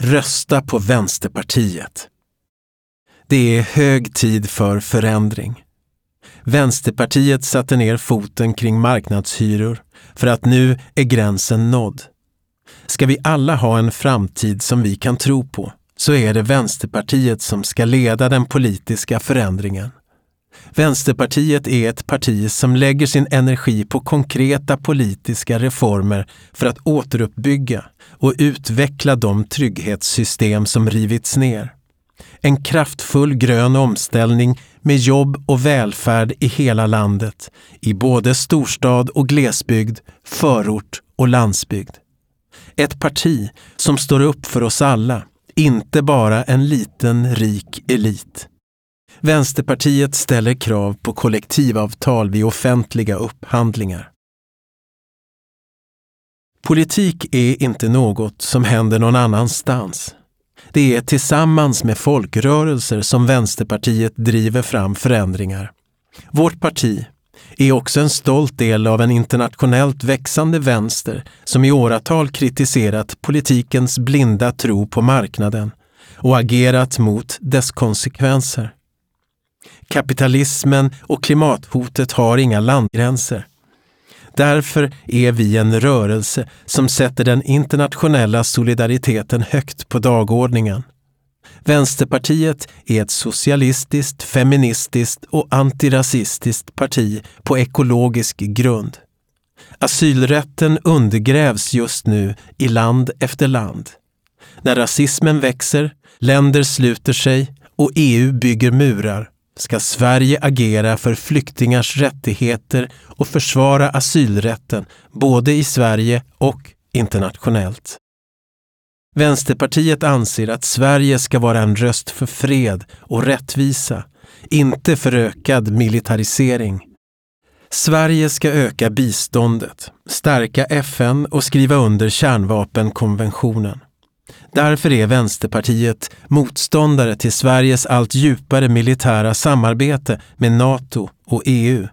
Rösta på Vänsterpartiet. Det är hög tid för förändring. Vänsterpartiet satte ner foten kring marknadshyror för att nu är gränsen nådd. Ska vi alla ha en framtid som vi kan tro på så är det Vänsterpartiet som ska leda den politiska förändringen. Vänsterpartiet är ett parti som lägger sin energi på konkreta politiska reformer för att återuppbygga och utveckla de trygghetssystem som rivits ner. En kraftfull grön omställning med jobb och välfärd i hela landet, i både storstad och glesbygd, förort och landsbygd. Ett parti som står upp för oss alla, inte bara en liten rik elit. Vänsterpartiet ställer krav på kollektivavtal vid offentliga upphandlingar. Politik är inte något som händer någon annanstans. Det är tillsammans med folkrörelser som Vänsterpartiet driver fram förändringar. Vårt parti är också en stolt del av en internationellt växande vänster som i åratal kritiserat politikens blinda tro på marknaden och agerat mot dess konsekvenser. Kapitalismen och klimathotet har inga landgränser. Därför är vi en rörelse som sätter den internationella solidariteten högt på dagordningen. Vänsterpartiet är ett socialistiskt, feministiskt och antirasistiskt parti på ekologisk grund. Asylrätten undergrävs just nu i land efter land. När rasismen växer, länder sluter sig och EU bygger murar ska Sverige agera för flyktingars rättigheter och försvara asylrätten både i Sverige och internationellt. Vänsterpartiet anser att Sverige ska vara en röst för fred och rättvisa, inte för ökad militarisering. Sverige ska öka biståndet, stärka FN och skriva under kärnvapenkonventionen. Därför är Vänsterpartiet motståndare till Sveriges allt djupare militära samarbete med Nato och EU.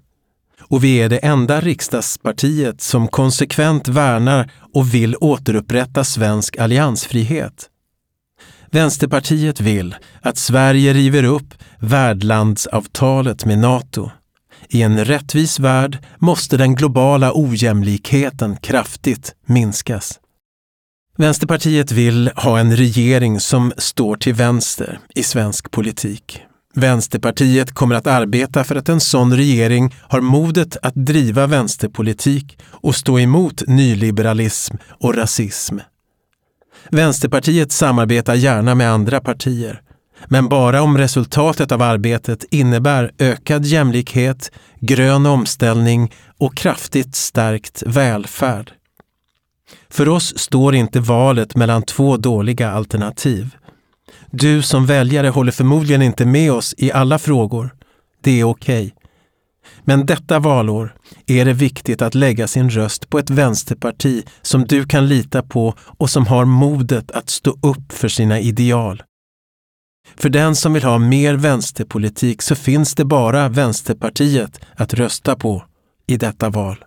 Och vi är det enda riksdagspartiet som konsekvent värnar och vill återupprätta svensk alliansfrihet. Vänsterpartiet vill att Sverige river upp värdlandsavtalet med Nato. I en rättvis värld måste den globala ojämlikheten kraftigt minskas. Vänsterpartiet vill ha en regering som står till vänster i svensk politik. Vänsterpartiet kommer att arbeta för att en sån regering har modet att driva vänsterpolitik och stå emot nyliberalism och rasism. Vänsterpartiet samarbetar gärna med andra partier, men bara om resultatet av arbetet innebär ökad jämlikhet, grön omställning och kraftigt stärkt välfärd. För oss står inte valet mellan två dåliga alternativ. Du som väljare håller förmodligen inte med oss i alla frågor. Det är okej. Okay. Men detta valår är det viktigt att lägga sin röst på ett vänsterparti som du kan lita på och som har modet att stå upp för sina ideal. För den som vill ha mer vänsterpolitik så finns det bara Vänsterpartiet att rösta på i detta val.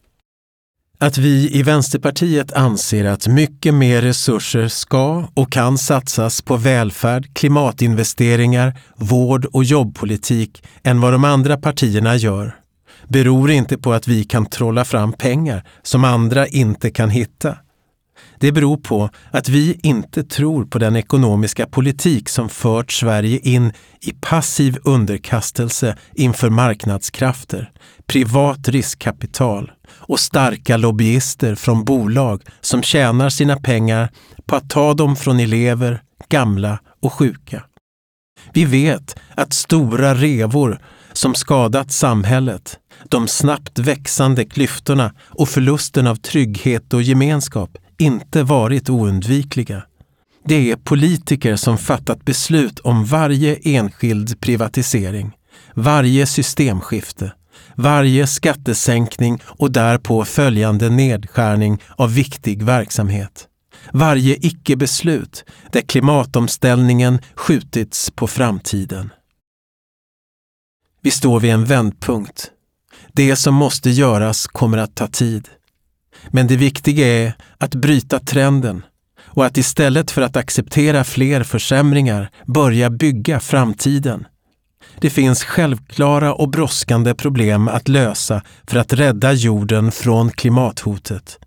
Att vi i Vänsterpartiet anser att mycket mer resurser ska och kan satsas på välfärd, klimatinvesteringar, vård och jobbpolitik än vad de andra partierna gör beror inte på att vi kan trolla fram pengar som andra inte kan hitta. Det beror på att vi inte tror på den ekonomiska politik som fört Sverige in i passiv underkastelse inför marknadskrafter, privat riskkapital och starka lobbyister från bolag som tjänar sina pengar på att ta dem från elever, gamla och sjuka. Vi vet att stora revor som skadat samhället, de snabbt växande klyftorna och förlusten av trygghet och gemenskap inte varit oundvikliga. Det är politiker som fattat beslut om varje enskild privatisering, varje systemskifte, varje skattesänkning och därpå följande nedskärning av viktig verksamhet. Varje icke-beslut där klimatomställningen skjutits på framtiden. Vi står vid en vändpunkt. Det som måste göras kommer att ta tid. Men det viktiga är att bryta trenden, och att istället för att acceptera fler försämringar börja bygga framtiden. Det finns självklara och brådskande problem att lösa för att rädda jorden från klimathotet.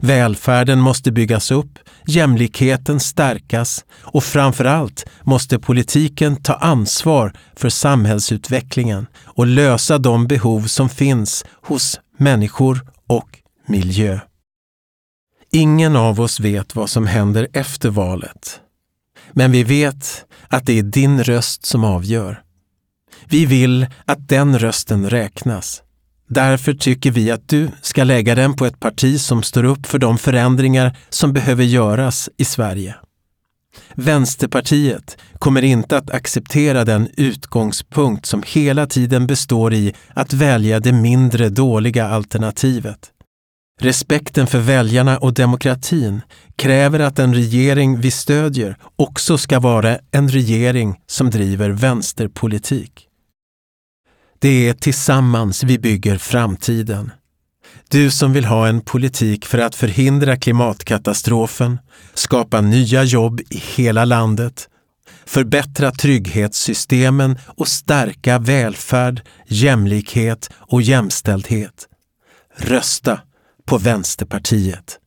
Välfärden måste byggas upp, jämlikheten stärkas och framför allt måste politiken ta ansvar för samhällsutvecklingen och lösa de behov som finns hos människor och miljö. Ingen av oss vet vad som händer efter valet. Men vi vet att det är din röst som avgör. Vi vill att den rösten räknas. Därför tycker vi att du ska lägga den på ett parti som står upp för de förändringar som behöver göras i Sverige. Vänsterpartiet kommer inte att acceptera den utgångspunkt som hela tiden består i att välja det mindre dåliga alternativet. Respekten för väljarna och demokratin kräver att en regering vi stödjer också ska vara en regering som driver vänsterpolitik. Det är tillsammans vi bygger framtiden. Du som vill ha en politik för att förhindra klimatkatastrofen, skapa nya jobb i hela landet, förbättra trygghetssystemen och stärka välfärd, jämlikhet och jämställdhet. Rösta på Vänsterpartiet.